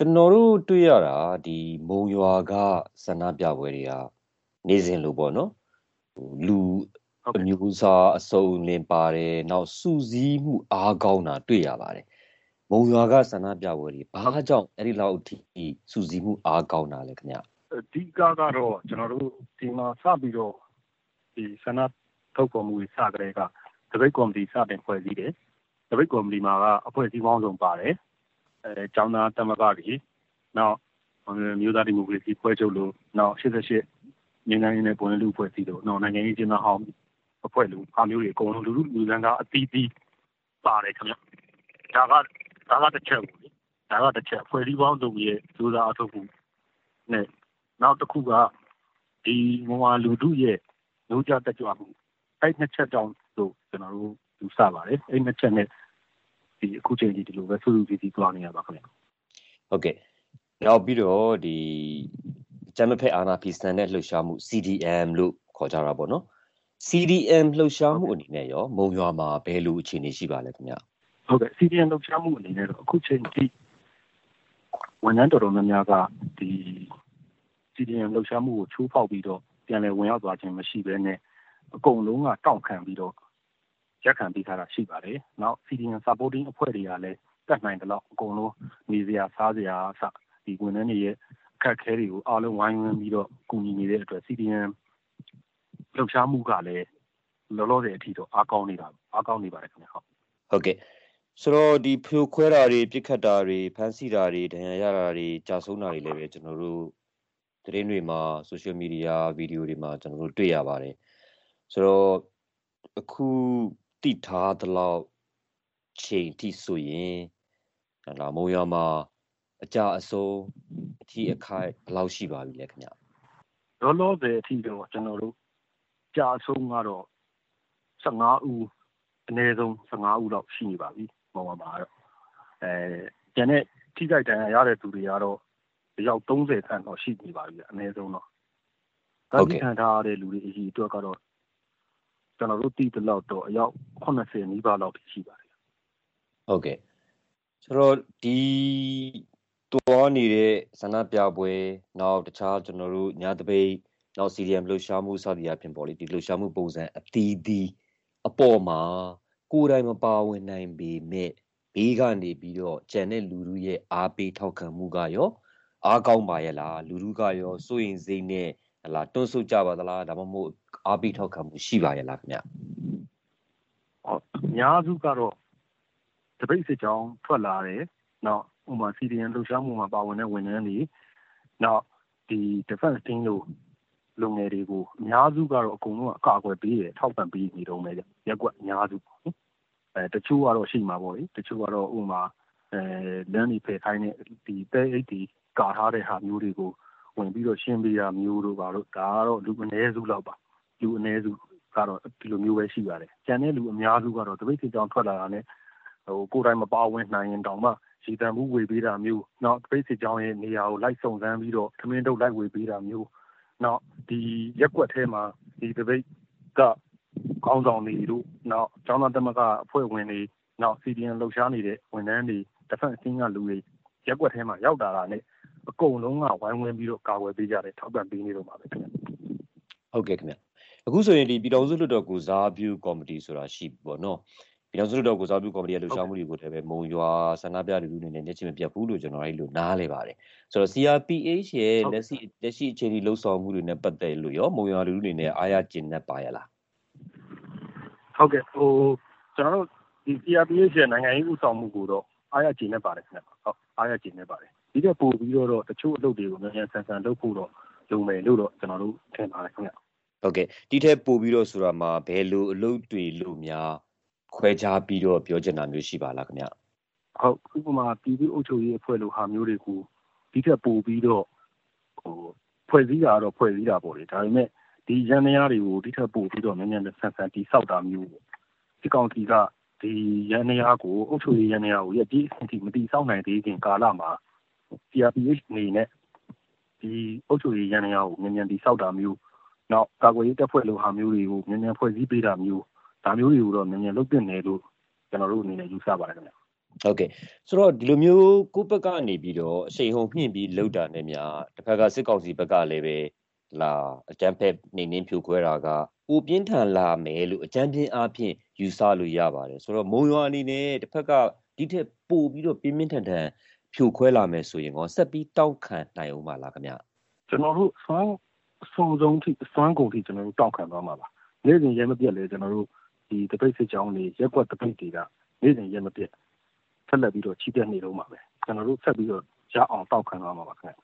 ကျွန်တော်တို့တွေ့ရတာဒီမုံရွာကဆန္ဒပြပွဲတွေကနေစဉ်လို့ပေါ့နော်ဟိုလူအမျိုးအစားအစုံလင်ပါတယ်နောက်စူးစီးမှုအားကောင်းတာတွေ့ရပါတယ်မုံရွာကဆန္ဒပြပွဲတွေဘာကြောင့်အဲ့ဒီလောက်အထိစူးစီးမှုအားကောင်းတာလဲခင်ဗျအဓိကကတော့ကျွန်တော်တို့ဒီမှာစပြီးတော့ဒီဆန္ဒထုတ်ပေါ်မှုစကြတဲ့ကတပိတ်ကော်မတီစတင်ဖွဲ့စည်းတယ်တပိတ်ကော်မတီမှာကအဖွဲ့အစည်းပေါင်းစုံပါတယ် အဲကျောင်းသားတမကတွေနောက်မျိုးသားဒီမိုကရေစီဖွဲ့ချုပ်လို့နောက်88ငင်းငင်းနဲ့ပုံလူဖွဲ့စည်းလို့နောက်နိုင်ငံရေးကျင်းသားဟောင်းအဖွဲ့လူအားမျိုးတွေအကုန်လုံးလူလူလူလန်းကအသီးသီးပါတယ်ခင်ဗျဒါကဒါကတစ်ချက်ပေါ့လေဒါကတစ်ချက်ဖွဲ့စည်းပေါင်းစုံရဲ့စူးစမ်းအထောက်အကူနဲ့နောက်တစ်ခုကဒီမဝလူတို့ရဲ့လူကြတက်ကြွမှုအဲ့နှစ်ချက်တောင်လို့ကျွန်တော်တို့ယူဆပါတယ်အဲ့နှစ်ချက်နဲ့ ဒီအခုချိန်ကြီးဒီလိုပဲဆူဆူစီစီသွားနေရပါခင်ဗျဟုတ်ကဲ့နောက်ပြီးတော့ဒီဂျမ်မဖက်အာနာဖီစတန်နဲ့လှုပ်ရှားမှု CDM လို့ခေါ်ကြတာပေါ့နော် CDM လှုပ်ရှားမှုအနေနဲ့ရောမုံရွာမှာဘယ်လိုအခြေအနေရှိပါလဲခင်ဗျဟုတ်ကဲ့ CDM လှုပ်ရှားမှုအနေနဲ့တော့အခုချိန်ထိဝန်ထမ်းတော်တော်များများကဒီ CDM လှုပ်ရှားမှုကိုချိုးဖောက်ပြီးတော့ပြန်လည်ဝင်ရောက်သွားခြင်းမရှိဘဲနဲ့အကုန်လုံးကတောက်ခံပြီးတော့ ရက်ခံပေးထားတာရှိပါတယ်။နောက် CDN supporting အဖွဲ့တွေကလည်း တတ်နိုင်သလောက် အကုန်လုံး နေစရာ စားစရာအစ ဒီဝန်ထမ်းတွေရဲ့ အခက်အခဲတွေကို အားလုံးဝိုင်းဝန်းပြီးတော့ ကူညီနေတဲ့အတွက် CDN လှုပ်ရှားမှုကလည်း လောလောဆယ်အထိတော့ အားကောင်းနေတာအားကောင်းနေပါတယ်ခင်ဗျ ဟုတ်ဟုတ်ကဲ့ ဆိုတော့ဒီဖြိုခွဲတာတွေပြစ်ခတ်တာတွေ ဖမ်းဆီးတာတွေ ဒဏ်ရာရတာတွေကြာဆုံးတာတွေလည်းပဲ ကျွန်တော်တို့ သတင်းတွေမှာ social media ဗီဒီယိုတွေမှာ ကျွန်တော်တို့ တွေ့ရပါတယ် ဆိုတော့ အခု တိထားသလောက်ချိန်ထိဆိုရင်လာမုံရမှာအကြအစိုးအထီးအခိုက်ဘယ်လောက်ရှိပါပြီလဲခင်ဗျလောလောဆယ်အထီးတော့ကျွန်တော်တို့ကြာဆုံးကတော့15ဦးအနည်းဆုံး15ဦးလောက်ရှိနေပါပြီမုံရမှာတော့အဲကျန်တဲ့ထိခိုက်ဒဏ်ရာရတဲ့သူတွေကတော့အယောက်30ခန့်တော့ရှိနေပါပြီအနည်းဆုံးတော့ဟုတ်ကဲ့ခံထားရတဲ့လူတွေအကြီးအတွက်ကတော့ ကျွန်တော်တို့သိသလောက်တော့အယောက်80နီးပါးလောက်ရှိပါတယ်ဟုတ်ကဲ့ဆိုတော့ဒီတွားနေတဲ့ဆန္ဒပြပွဲနောက်တခြားကျွန်တော်တို့ညာတပိတ်နောက် CDM လှူရှားမှုစသည်အဖြစ်ပေါ့လေဒီလှူရှားမှုပုံစံအသီးသီးအပေါ်မှာကိုယ်တိုင်မပါဝင်နိုင်ပေမဲ့ဘေးကနေပြီးတော့ကြံတဲ့လူလူရဲ့အားပေးထောက်ခံမှုကရောအားကောင်းပါရဲ့လားလူလူကရောစိုးရင်စိတ်နဲ့ဟလာတွန်းဆုတ်ကြပါသလားဒါမှမဟုတ် အားပေးထောက်ခံမှုရှိပါရဲ့လားခင်ဗျဟုတ်အများစုကတော့တပိတ်စစ်ကြောင်းထွက်လာတယ်နောက်ဥမာ CDN လှူရှားမှုမှာပါဝင်တဲ့ဝန်ထမ်းတွေနောက်ဒီ defense team လို့လူငယ်တွေကိုအများစုကတော့အကုန်လုံးအကာအကွယ်ပေးတယ်ထောက်ပံ့ပေးနေတော့မယ်ရက်ကွက်အများစုပေါ့နော်အဲတချို့ကတော့ရှိမှာပေါ့လေတချို့ကတော့ဥမာအဲလမ်းဒီဖယ်ခိုင်းတဲ့ဒီတဲအိတ်ဒီကာထားတဲ့ဟာမျိုးတွေကိုဝင်ပြီးတော့ရှင်းပေးရမျိုးတို့ပါတော့ဒါကတော့လူအနည်းစုလောက်ပါ လူအနည်းစုကတော့ဒီလိုမျိုးပဲရှိပါတယ်ကျန်တဲ့လူအများစုကတော့တပိတ်စစ်ကြောင်းထွက်လာတာနဲ့ဟိုကိုယ်တိုင်မပါဝင်နိုင်ရင်တောင်မှရှည်တံမှုဝေပေးတာမျိုးနောက်တပိတ်စစ်ကြောင်းရဲ့နေရာကိုလိုက်စုံစမ်းပြီးတော့သမင်းတုပ်လိုက်ဝေပေးတာမျိုးနောက်ဒီရက်ွက်ထဲမှာဒီတပိတ်ကကောင်းဆောင်တွေတို့နောက်ကျောင်းသားသမဂ္ဂအဖွဲ့ဝင်တွေနောက် CDN လှုပ်ရှားနေတဲ့ဝန်ထမ်းတွေ defense team ကလူတွေရက်ွက်ထဲမှာရောက်တာနဲ့အကုန်လုံးကဝိုင်းဝန်းပြီးတော့ကာကွယ်ပေးကြတယ်ထောက်ပံ့ပေးနေတော့ပါပဲခင်ဗျဟုတ်ကဲ့ခင်ဗျ အခုဆိုရင်ဒီပြည်တော်စုလွှတ်တော်ကိုစားပြုကော်မတီဆိုတာရှိပြီပေါ့နော်ပြည်တော်စုလွှတ်တော်ကိုစားပြုကော်မတီရဲ့လှုပ်ရှားမှုတွေကိုလည်းပဲမုံရွာဆန္ဒပြလူလူနေနဲ့ညှချင်းမပြတ်ဘူးလို့ကျွန်တော်အဲ့လိုနားလဲပါတယ်ဆိုတော့ CRPH ရဲ့လက်ရှိလက်ရှိအခြေအနေလှုပ်ဆောင်မှုတွေနဲ့ပတ်သက်လို့ရောမုံရွာလူလူနေနဲ့အားရကျင်နဲ့ပါရလားဟုတ်ကဲ့ဟိုကျွန်တော်တို့ဒီ CRPH ရဲ့နိုင်ငံရေးဥဆောင်မှုကိုတော့အားရကျင်နဲ့ပါတယ်ခင်ဗျဟုတ်အားရကျင်နဲ့ပါတယ်ဒီကပို့ပြီးတော့တချို့အလုပ်တွေကိုမြန်မြန်ဆန်ဆန်လုပ်ဖို့တော့လုံမယ်လို့တော့ကျွန်တော်တို့ထင်ပါတယ်ခင်ဗျ ဟုတ်ကဲ့ဒီထက်ပို့ပြီးတော့ဆိုတာမှာဘယ်လိုအလုပ်တွေလို့များခွဲခြားပြီးတော့ပြောချင်တာမျိုးရှိပါလားခင်ဗျဟုတ်ဥပမာပြည်သူ့အုပ်ချုပ်ရေးအဖွဲ့လိုဟာမျိုးတွေကိုဒီထက်ပို့ပြီးတော့ဟိုဖွဲ့စည်းတာတော့ဖွဲ့စည်းတာပေါ့လေဒါပေမဲ့ဒီရန်နေရတွေကိုဒီထက်ပို့ပြီးတော့မြန်မြန်ဆန်ဆန်တိဆောက်တာမျိုးပေါ့ဒီကောင်စီကဒီရန်နေရကိုအုပ်ချုပ်ရေးရန်နေရကိုရဒီအထိမတိဆောက်နိုင်သေးခင်ကာလမှာ CRPH အနေနဲ့ဒီအုပ်ချုပ်ရေးရန်နေရကိုမြန်မြန်တိဆောက်တာမျိုး နောက်ကာကွယ်ရေးတပ်ဖွဲ့လိုဟာမျိုးတွေကိုမြန်မြန်ဖွဲ့စည်းပေးတာမျိုးဒါမျိုးတွေကိုတော့မြန်မြန်လုပ်တင်တယ်လို့ကျွန်တော်တို့အနေနဲ့ယူဆပါတယ်ခင်ဗျဟုတ်ကဲ့ဆိုတော့ဒီလိုမျိုးကိုယ့်ဘက်ကနေပြီးတော့အရှိန်ဟုန်မြင့်ပြီးလောက်တာနဲ့များတစ်ဖက်ကစစ်ကောင်စီဘက်ကလည်းပဲလာအကြမ်းဖက်နေနှင်းဖြိုခွဲတာကပိုပြင်းထန်လာမယ်လို့အကြမ်းပြင်းအားဖြင့်ယူဆလို့ရပါတယ်ဆိုတော့မုံရွာအနေနဲ့တစ်ဖက်ကဒီထက်ပိုပြီးတော့ပြင်းပြင်းထန်ထန်ဖြိုခွဲလာမယ်ဆိုရင်ကောဆက်ပြီးတောက်ခံနိုင်အောင်ပါလားခင်ဗျကျွန်တော်တို့ဆွမ်း အဆုံးဆုံးထိစွမ်းကုန်ထိကျွန်တော်တို့တောက်ခံသွားမှာပါနေ့စဉ်ရဲမပြတ်လေကျွန်တော်တို့ဒီတပိတ်စစ်ကြောင်းတွေရက်ွက်တပိတ်တွေကနေ့စဉ်ရဲမပြတ်ဆက်လက်ပြီးတော့ချီးတက်နေတော့မှာပဲကျွန်တော်တို့ဆက်ပြီးတော့ရအောင်တောက်ခံသွားမှာပါခင်ဗျ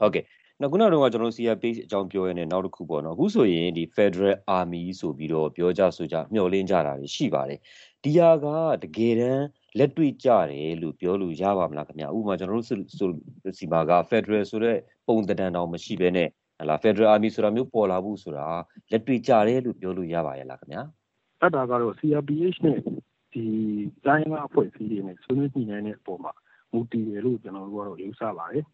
ဟုတ်ကဲ့နောက်ခုနကတော့ကျွန်တော် CRPH အကြောင်းပြောရင်းနဲ့နောက်တစ်ခုပေါ့နော်အခုဆိုရင်ဒီ Federal Army ဆိုပြီးတော့ပြောကြဆိုကြမျှော်လင့်ကြတာရှိပါတယ်ဒီဟာကတကယ်တမ်းလက်တွေ့ကြတယ်လို့ပြောလို့ရပါမလားခင်ဗျဥပမာကျွန်တော်တို့ဆိုစီမာက Federal ဆိုတဲ့ပုံတံတန်တောင်မရှိဘဲနဲ့ ဟလာ Federal Army ဆိုတာမျိုးပေါ်လာဘူးဆိုတာလက်တွေ့ကြတယ်လို့ပြောလို့ရပါရဲ့လားခင်ဗျအဲ့ဒါကတော့ CRPH နဲ့ဒီတိုင်းမှာအဖွဲ့အစည်းတွေနဲ့ဆွေးနွေးညှိနှိုင်းတဲ့အပေါ်မှာမူတည်တယ်လို့ကျွန်တော်တို့ကတော့ယူဆပါတယ်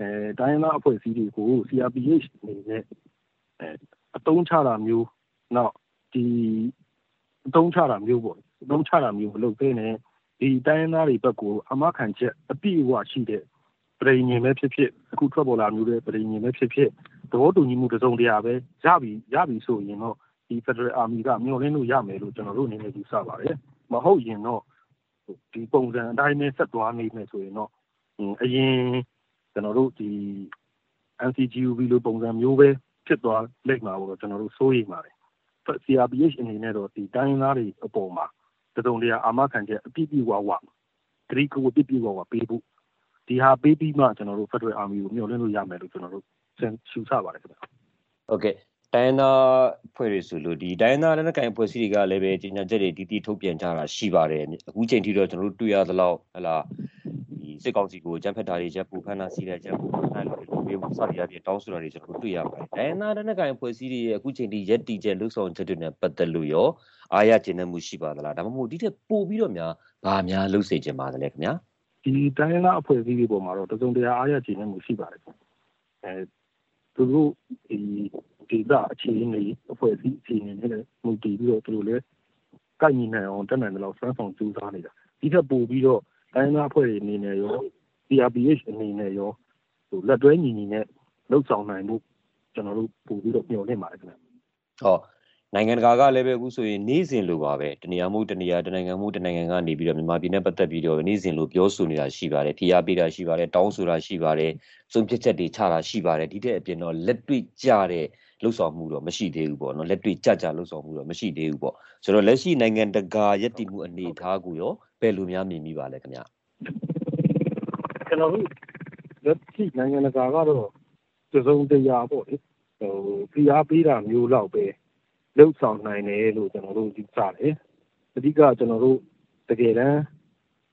အဲတိုင်းမှာအဖွဲ့အစည်းတွေကို CRPH အနေနဲ့အဲအတုံးချတာမျိုးနောက်ဒီအတုံးချတာမျိုးပေါ့အတုံးချတာမျိုးမလုပ်သေးနဲ့ဒီတိုင်းသားတွေဘက်ကိုအမခံချက်အပြည့်အဝရှိတဲ့ပြည်ငင်ပဲဖြစ်ဖြစ်အခုထွက်ပေါ်လာမျိုးတဲ့ပြည်ငင်ပဲဖြစ်ဖြစ် သဘောတူညီမှုတစုံတရာပဲရပြီရပြီဆိုရင်တော့ဒီ Federal Army ကမျှော်လင့်လို့ရမယ်လို့ကျွန်တော်တို့အနေနဲ့ယူဆပါတယ်မဟုတ်ရင်တော့ဒီပုံစံအတိုင်းနဲ့ဆက်သွားနေမယ်ဆိုရင်တော့အရင်ကျွန်တော်တို့ဒီ NCGUB လိုပုံစံမျိုးပဲဖြစ်သွားလိမ့်မှာပေါ့ကျွန်တော်တို့စိုးရိမ်ပါတယ် CRPH အနေနဲ့တော့ဒီတိုင်းသားတွေအပေါ်မှာတစုံတရာအာမခံချက်အပြည့်ပြည့်ဝဝဂရိကိုပြည့်ပြည့်ဝဝပေးဖို့ဒီဟာပေးပြီးမှကျွန်တော်တို့ Federal Army ကိုမျှော်လင့်လို့ရမယ်လို့ကျွန်တော်တို့ ရှုဆပါတယ်ခင်ဗျဟုတ်ကဲ့တိုင်းသားဖွဲ့တွေဆိုလို့ဒီတိုင်းသားလက်နက်ကိုင်ဖွဲ့စည်းတွေကလည်းပဲကြီးညာချက်တွေတီးတီးထုတ်ပြန်ကြတာရှိပါတယ်အခုချိန်ထိတော့ကျွန်တော်တို့တွေ့ရသလောက်ဟလာဒီစစ်ကောင်စီကိုကြမ်းဖက်တာတွေချက်ပူဖမ်းတာစီးတဲ့ချက်ပူဖမ်းတာလို့ပြောမှုစသည်အပြင်တောင်းဆိုတာတွေကျွန်တော်တို့တွေ့ရပါတယ်တိုင်းသားလက်နက်ကိုင်ဖွဲ့စည်းတွေရဲ့အခုချိန်ထိရက်တီချက်လှုပ်ဆောင်ချက်တွေနဲ့ပတ်သက်လို့ရောအားရကျဉ်းမှုရှိပါသလားဒါမှမဟုတ်ဒီထက်ပိုပြီးတော့များဘာများလှုပ်စေချင်ပါသလဲခင်ဗျာဒီတိုင်းသားအဖွဲ့အစည်းတွေပေါ်မှာတော့တစုံတရာအားရကျဉ်းမှုရှိပါတယ်အဲ သူတို့ဒီဒေသအခြေအနေအဖွဲ့အစည်းအခြေအနေနဲ့မူတည်ပြီးတော့သူတို့လည်းကိုက်ညီနိုင်အောင်တက်နိုင်တယ်လို့စွမ်းဆောင်ကြိုးစားနေတာဒီထက်ပိုပြီးတော့တိုင်းသားအဖွဲ့တွေအနေနဲ့ရော CRPH အနေနဲ့ရောဟိုလက်တွဲညီညီနဲ့လှုပ်ဆောင်နိုင်မှုကျွန်တော်တို့ပို့ပြီးတော့မျှော်လင့်ပါတယ်ခင်ဗျဟော နိုင်ငံတကာကလည်းပဲအခုဆိုရင်နေ့စဉ်လိုပါပဲတနေရာမှုတနေရာတနိုင်ငံမှုတနိုင်ငံကနေပြီးတော့မြန်မာပြည်နဲ့ပတ်သက်ပြီးတော့နေ့စဉ်လိုပြောဆိုနေတာရှိပါတယ်ဖိအားပေးတာရှိပါတယ်တောင်းဆိုတာရှိပါတယ်စုံဖြတ်ချက်တွေချတာရှိပါတယ်ဒီတဲ့အပြင်တော့လက်တွေ့ကြတဲ့လှုပ်ဆောင်မှုတော့မရှိသေးဘူးပေါ့နော်လက်တွေ့ကြကြလှုပ်ဆောင်မှုတော့မရှိသေးဘူးပေါ့ဆိုတော့လက်ရှိနိုင်ငံတကာယက်တီမှုအနေအထားကိုရောဘယ်လိုများမြင်မိပါလဲခင်ဗျကျွန်တော်တို့လက်ရှိနိုင်ငံတကာကတော့သစုံတရားပေါ့လေဟိုဖိအားပေးတာမျိုးတော့ပဲ လှုပ်ဆောင်နိုင်တယ်လို့ကျွန်တော်တို့ယူဆတယ်အဓိကကျွန်တော်တို့တကယ်တမ်း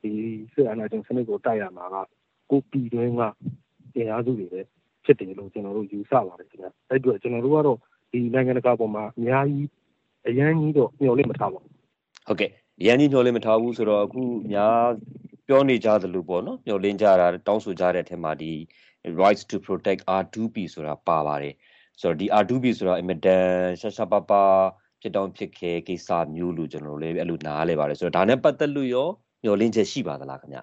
ဒီစစ်အာဏာရှင်စနစ်ကိုတိုက်ရမှာကကိုပြည်တွင်းကတရားစုတွေပဲဖြစ်တယ်လို့ကျွန်တော်တို့ယူဆပါတယ်ခင်ဗျအဲ့အတွက်ကျွန်တော်တို့ကတော့ဒီနိုင်ငံတကာပေါ်မှာအများကြီးအရန်ကြီးတော့မျှော်လင့်မထားပါဘူးဟုတ်ကဲ့အရန်ကြီးမျှော်လင့်မထားဘူးဆိုတော့အခုများပြောနေကြသလိုပေါ့နော်မျှော်လင့်ကြတာတောင်းဆိုကြတဲ့အထက်မှာဒီ rights to protect R2P ဆိုတာပါပါတယ် ဆိုတော့ဒီ R2B ဆိုတော့အင်မတန်ရှာရှာပါပါဖြစ်တောင်းဖြစ်ခဲကိစ္စမျိုးလို့ကျွန်တော်လည်းအဲ့လိုနားလဲပါတယ်ဆိုတော့ဒါနဲ့ပတ်သက်လို့ရောမျှော်လင့်ချက်ရှိပါသလားခင်ဗျ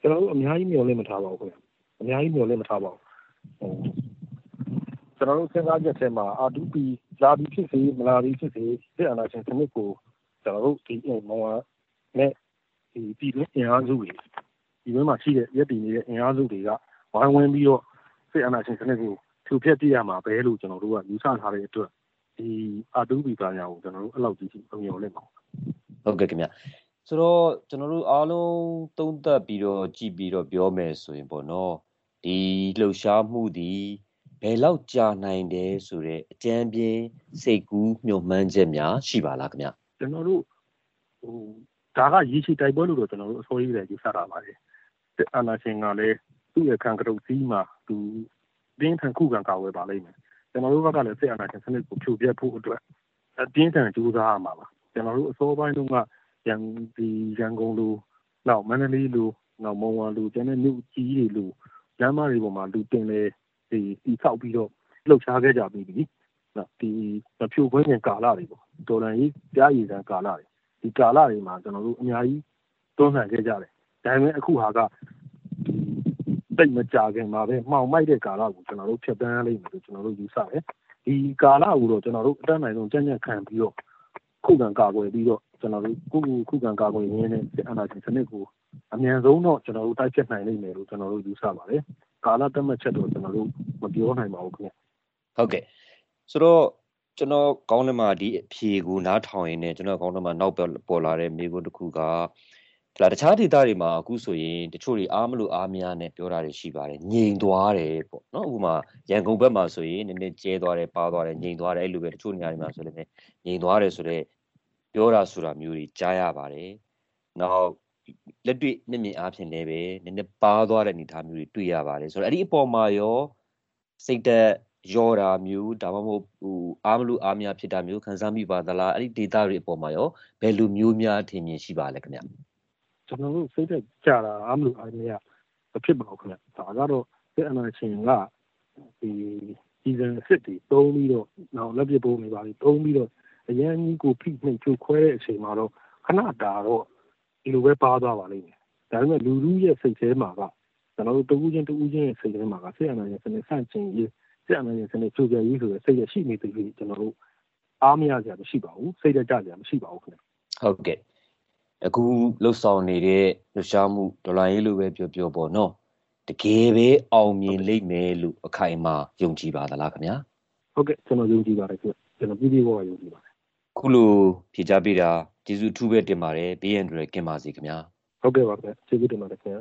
ကျွန်တော်တို့အများကြီးမျှော်လင့်မထားပါဘူးခင်ဗျအများကြီးမျှော်လင့်မထားပါဘူးကျွန်တော်တို့စဉ်းစားချက်ထဲမှာ R2B လာပြီးဖြစ်စေမလာပြီးဖြစ်စေစစ်အာဏာရှင်စနစ်ကိုကျွန်တော်တို့ဒီမောင်နဲ့ဒီပြည်တွင်းအင်အားစုတွေဒီဘက်မှာရှိတဲ့ရက်တည်နေတဲ့အင်အားစုတွေကဝိုင်းဝန်းပြီးတော့စစ်အာဏာရှင်စနစ်ကို ဖြိုဖျက်ပြရမှာပဲလို့ကျွန်တော်တို့ကယူဆထားတဲ့အတွက်ဒီအတူဘီပါညာကိုကျွန်တော်တို့အဲ့လောက်ကြီးအမြင်နဲ့ပါဟုတ်ကဲ့ခင်ဗျဆိုတော့ကျွန်တော်တို့အားလုံးသုံးသပ်ပြီးတော့ကြည့်ပြီးတော့ပြောမယ်ဆိုရင်ပေါ့နော်ဒီလှုပ်ရှားမှုဒီဘယ်လောက်ကြာနိုင်တယ်ဆိုတော့အကြမ်းပြင်းစိတ်ကူးမျှော်မှန်းချက်များရှိပါလားခင်ဗျကျွန်တော်တို့ဟိုဒါကရေချီတိုက်ပွဲလို့တော့ကျွန်တော်တို့အစိုးရတွေယူဆတာပါတယ်အာနာရှင်ကလည်းသူ့ရဲ့ခံကရုတ်စီးမှာသူ ပြင်းထန်ခုခံကာဝယ်ပါလိမ့်မယ်ကျွန်တော်တို့ဘက်ကလည်းစစ်အာဏာရှင်စနစ်ကိုဖြိုပြဖို့အတွက်အပြင်းထန်ကြိုးစားရမှာပါကျွန်တော်တို့အစောပိုင်းတုန်းကရန်ဒီရန်ကုန်လူနောက်မန္တလေးလူနောက်မုံဝါလူကျန်တဲ့မြို့ကြီးတွေလူလမ်းမတွေပေါ်မှာလူတင်လေဒီတီဆောက်ပြီးတော့လှုပ်ရှားခဲ့ကြပြီးပြီနော်ဒီဖြိုခွင်းခြင်းကာလတွေပေါ့ဒေါ်လာကြီးကြားရည်စံကာလတွေဒီကာလတွေမှာကျွန်တော်တို့အများကြီးတွန်းလှန်ခဲ့ကြတယ်ဒါပေမဲ့အခုဟာက တိတ်မကြခင်မှာပဲမှောင်မိုက်တဲ့ကာလကိုကျွန်တော်တို့ဖြတ်တန်းရလိမ့်မယ်လို့ကျွန်တော်တို့ယူဆတယ်ဒီကာလကိုတော့ကျွန်တော်တို့အတတ်နိုင်ဆုံးကြံ့ကြံ့ခံပြီးတော့ခုခံကာကွယ်ပြီးတော့ကျွန်တော်တို့ခုခုခံကာကွယ်ရင်းနဲ့အာဏာရှင်စနစ်ကိုအမြန်ဆုံးတော့ကျွန်တော်တို့တိုက်ဖြတ်နိုင်လိမ့်မယ်လို့ကျွန်တော်တို့ယူဆပါတယ်ကာလသတ်မှတ်ချက်တော့ကျွန်တော်တို့မပြောနိုင်ပါဘူးခင်ဗျဟုတ်ကဲ့ဆိုတော့ကျွန်တော်ကောင်းတယ်မှာဒီအဖြေကိုနားထောင်ရင်းနဲ့ကျွန်တော်ကောင်းတယ်မှာနောက်ပေါ်လာတဲ့မိကုတစ်ခုက ဒါတခြားဒေသတွေမှာအခုဆိုရင်တချို့တွေအားမလို့အားမရနဲ့ပြောတာတွေရှိပါတယ်ငြိမ်သွားတယ်ပေါ့နော်အခုမှရန်ကုန်ဘက်မှာဆိုရင်နည်းနည်းကျဲသွားတယ်ပါသွားတယ်ငြိမ်သွားတယ်အဲ့လိုပဲတချို့နေရာတွေမှာဆိုလည်းငြိမ်သွားတယ်ဆိုတော့ပြောတာဆိုတာမျိုးတွေကြားရပါတယ်နောက်လက်တွေ့မျက်မြင်အားဖြင့်လည်းပဲနည်းနည်းပါသွားတဲ့အနေအထားမျိုးတွေတွေ့ရပါတယ်ဆိုတော့အဲ့ဒီအပေါ်မှာရောစိတ်သက်ရောတာမျိုးဒါမှမဟုတ်ဟိုအားမလို့အားမရဖြစ်တာမျိုးခံစားမိပါသလားအဲ့ဒီ data တွေအပေါ်မှာရောဘယ်လိုမျိုးများထင်မြင်ရှိပါလဲခင်ဗျ ကျွန်တော်တို့စိတ်သက်ကြတာအားမလို့အားမရမဖြစ်ပါဘူးခင်ဗျဒါကတော့စိတ်အနာရှင်ကဒီဒီဇန်စစ်တွေတုံးပြီးတော့နောက်လက်ပြပုံးနေပါပြီတုံးပြီးတော့အရန်ကြီးကိုဖိနှိပ်ချိုးခွဲတဲ့အချိန်မှာတော့ခဏတာတော့ဒီလိုပဲပါသွားပါလိမ့်မယ်ဒါပေမဲ့လူလူရဲ့စိတ်ထဲမှာကကျွန်တော်တို့တူးချင်းတူးချင်းရဲ့စိတ်ထဲမှာကစိတ်အနာရှင်စနစ်ဆန့်ကျင်ရေးစိတ်အနာရှင်စနစ်ချိုးကြရေးဆိုတဲ့စိတ်ရရှိနေသေးတယ်ကျွန်တော်တို့အားမရကြမရှိပါဘူးစိတ်တကြကြမရှိပါဘူးခင်ဗျဟုတ်ကဲ့ အခုလှုပ်ဆောင်နေတဲ့လှရှားမှုဒေါ်လာရေးလိုပဲပြောပြောပေါ့နော်တကယ်ပဲအောင်မြင်လိမ့်မယ်လို့အခိုင်အမာယုံကြည်ပါသလားခင်ဗျာဟုတ်ကဲ့ကျွန်တော်ယုံကြည်ပါတယ်ခင်ကျွန်တော်ပြည့်ပြည့်ဝဝယုံကြည်ပါတယ်ခုလိုဖြေချပေးတာကျေးဇူးအထူးပဲတင်ပါတယ်ဘေးရန်တွေကင်ပါစေခင်ဗျာဟုတ်ကဲ့ပါခင်ဗျကျေးဇူးတင်ပါတယ်ခင်ဗျာ